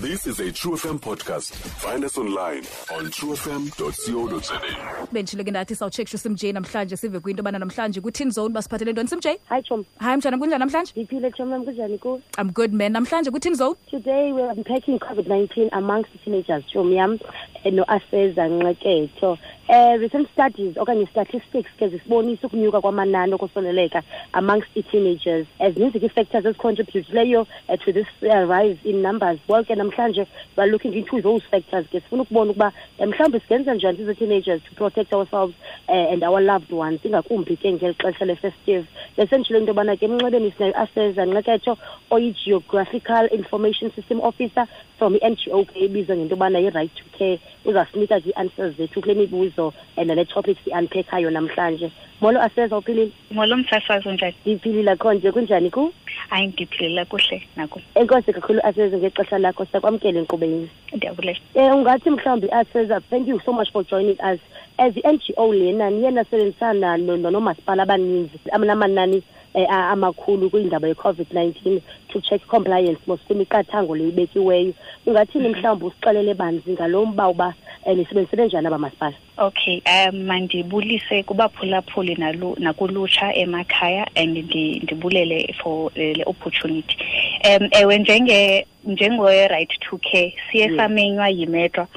This is a True FM podcast. Find us online on truefm.co.za. benditshilo ke ndathi sawutshekisha usimj namhlanje sive kwinto yobana namhlanje kwi-tin zone basiphathele ntoni simj Hi, Chum. hayi mtshana kunjani namhlanje Ndiphile, Chum. Nam kunjani kuwe? i'm good man namhlanje kwi-tin zone Today we're unpacking COVID-19 amongst teenagers, Chum yam, eh, noAseza Nqeketho. Eh, recent studies okanye statistics ke zisibonisa ukunyuka kwamanani okosuleleka amongst i-teenagers. Ezininzi ke ii-factors ezicontributileyo uh, to this uh, rise in numbers bonke namhlanje we're looking into those factors ke sifuna ukubona ukuba eh, mhlawumbi singenza njani sizi-teenagers to protect ourselves uh, and our loved ones ingakumbi ke ngeli xesha le-festive besenditshilo into yobana ke emnxebeni sinayo aseza nxeketsho oyi-geographical information system officer from i-n g o ke ibizwa ngento yobana yi-right to care uzasinika ke ii-answers zethu kule mibuzo and nale topics i-unpackayo namhlanje molo aseza uphilile Molo msasazi unjani? Ndiphilile kho nje kunjani ku? Hayi ndiphilile kuhle naku. Enkosi kakhulu aseze ngexesha lakho sakwamkele inkqubeni. Ndiyabulela. Eh ungathi mhlawumbi aseza thank you so much for joining us. As i-NGO lena niye nasebenzisana nonomasipala abaninzi amanani eh, amakhulu kwindaba ye-COVID-19 to check compliance mos kwimiqathango le ibekiweyo. Ungathini mm-hmm. mhlawumbi usixelele banzi ngalo mba uba eh, nisebenzisele njani abamasipala? Okay, um mandibulise kubaphulaphuli nalu nakulutsha emakhaya and ndibulele for eh, le opportunity. Um ewe njenge njengoye right to care siye samenywa yimetro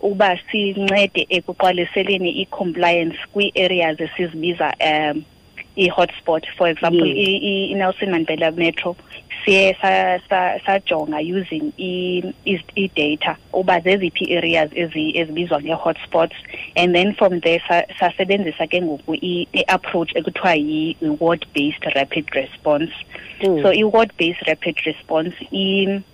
uba sincede ekuqwaliseleni i-compliance kwii-areas esizibiza um i-hotspot for example yes. i-nelson mandela metro siye sajonga using i-data uba zeziphi areas ezibizwa nge-hotspots and then from there sasebenzisa ke ngoku i-approach ekuthiwa yi-ward based rapid response mm. so i-ward based rapid response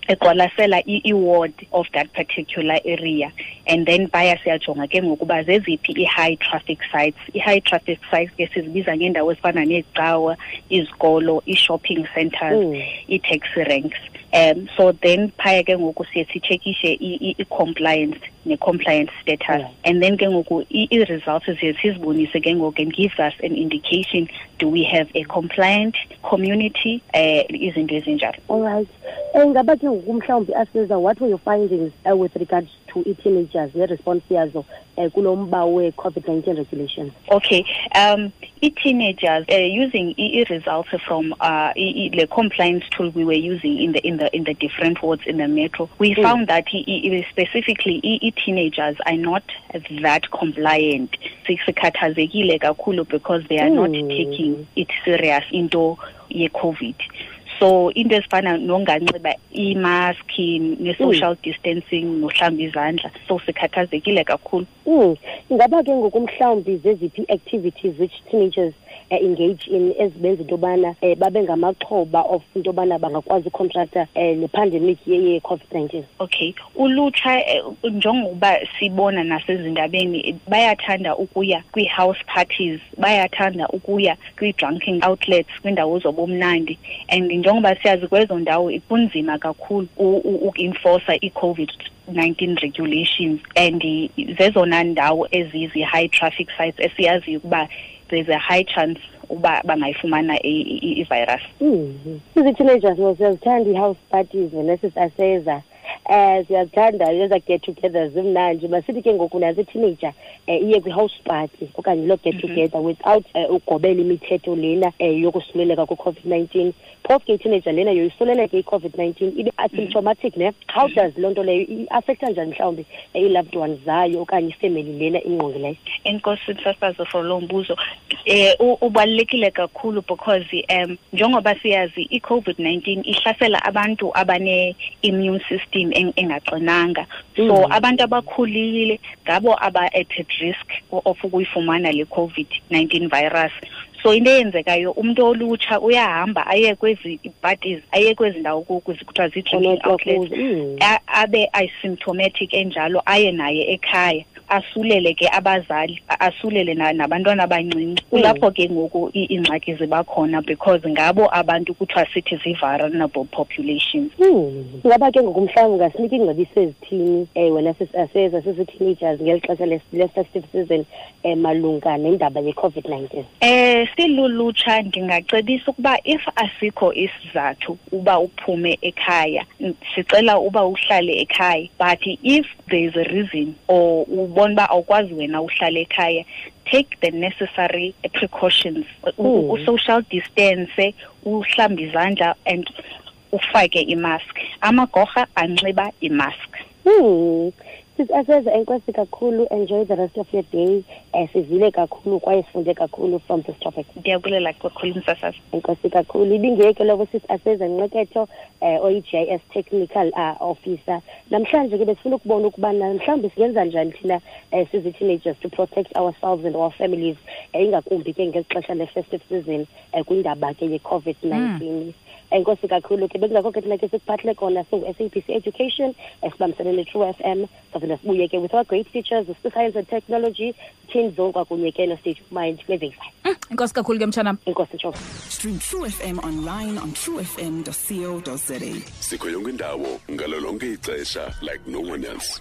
iqwalasela i-ward of that particular area and then baya siyajonga ke ngokuba zeziphi i-high traffic sites i-high traffic sites ke sizibiza ngeendawo ezifana neecawa izikolo ii-shopping centers mm. ii-taxi ranks um so then phaya ke ngoku siye sitshekishe i-compliance ne-compliance status yeah. Mm. and then ke ngoku i-results ziye sizibonise ke ngoku and gives us an indication do we have a compliant community um uh, izinto ezinjalo all right eh, ngaba ke ngoku mhlawumbi aseza what were your findings uh, with regards i-teenagers yazo um kulo mba we-covid-19 okay um i-teenagers uh, eh, using i-results from uh, the compliance tool we were using in the in the in the different wards in the metro we mm. found that specifically i-teenagers are not that compliant sikhathazekile kakhulu because they are mm. not taking it serious into yecovid so into ezifana nonganxiba imaski ne-social mm. distancing nohlamba izandla so sikhathazekile kakhulu mm. ingaba ke ngoku mhlawumbi zeziphi activities which teenagers uh, engage in ezibenza into yobana um eh, babe ngamaxhoba of into yobana bangakwazi ucontracta um eh, le pandemic ye-covid-nineteen okay ulutsha njengokuba sibona nasezindabeni bayathanda ukuya kwii-house parties bayathanda ukuya kwii-drunking outlets kwiindawo zobumnandi and njengoba siyazi kwezo ndawo kunzima kakhulu uku-enforcer i-covid 19 regulations and zezona ndawo ezizi-high traffic sites esiyaziyo ukuba there's a high chance uba bangayifumana ivirus mm-hmm. izi-teenagers ziyazithanda i-house parties nesi saseza um siyazithanda eza get together zimnandi masithi ke ngoku nazi iteenager um iye kwi-house party okanye loo get mhm. together without um eh, ugobela imithetho lena um yokusuleleka kwi-covid nineteen phofu ke iteenager lena yoyisuleleke i-covid nineteen ibe mhm. asymptomatic ne how does loo nto leyo iafektha njani mhlawumbi ii-loved ones zayo okanye ifemeli lena ingqongileyo enkosi msasazo for loo mbuzo eh ubalulekile kakhulu because um njengoba siyazi i-covid 19 ihlasela abantu abane-immune system engaxinanga so mm. abantu abakhulile ngabo aba-at risk of ukuyifumana le covid 19 virus so into eyenzekayo umntu olutsha uyahamba aye kwezi parties aye kwezi ndawo kuzi kuthiwa zii-drinking outlets mm. abe asymptomatic enjalo aye naye ekhaya asulele ke abazali asulele nabantwana abancinci mm. kulapho ke ngoku iingxaki ziba khona because ngabo abantu kuthiwa sithi zii-vulnerable populations mm. ngaba ke ngoku mhlawumbi ungasiniki iingcebiso ezithini um wena aseza sisi-teenagers ngeli xesha le-festive season um malunga nendaba ye-covid-19 um eh, silulutsha ndingacebisa ukuba if asikho isizathu uba uphume ekhaya sicela uba uhlale ekhaya but if there is a reason or ubona uba awukwazi wena uhlale ekhaya take the necessary precautions hmm. u-social distance uhlambe izandla and ufake imask amagorha anxiba imask Hmm. Sis Aseza, enkosi kakhulu. Enjoy the rest of your day. Eh, sizile kakhulu kwaye sifunde kakhulu from this topic. Ndiyabulela kakhulu msasazi. Enkosi kakhulu. Ibingeke lokho sis Aseza Nqeketho eh oyi-GIS Technical uh, Officer. Namhlanje ke besifuna ukubona ukuba mhlawumbi singenza njani thina eh, sizi-teenagers to protect ourselves and our families eh, ingakumbi ke ngexesha le-festive season eh, kwindaba ke ye-COVID-19. Mm. enkosi kakhulu ke bekungakho ke thina ke sikuphathele kona singu-sabc education esibambisene ne-true f m sazina sibuye ke with our great teachers science and technology team zone kwakunye ke nostage mind kweveify mm, inkosi kakhulu ke mtshanam inkosi tsho stream true f m online on true f m co za sikho yonke indawo ngalo lonke ixesha like no one else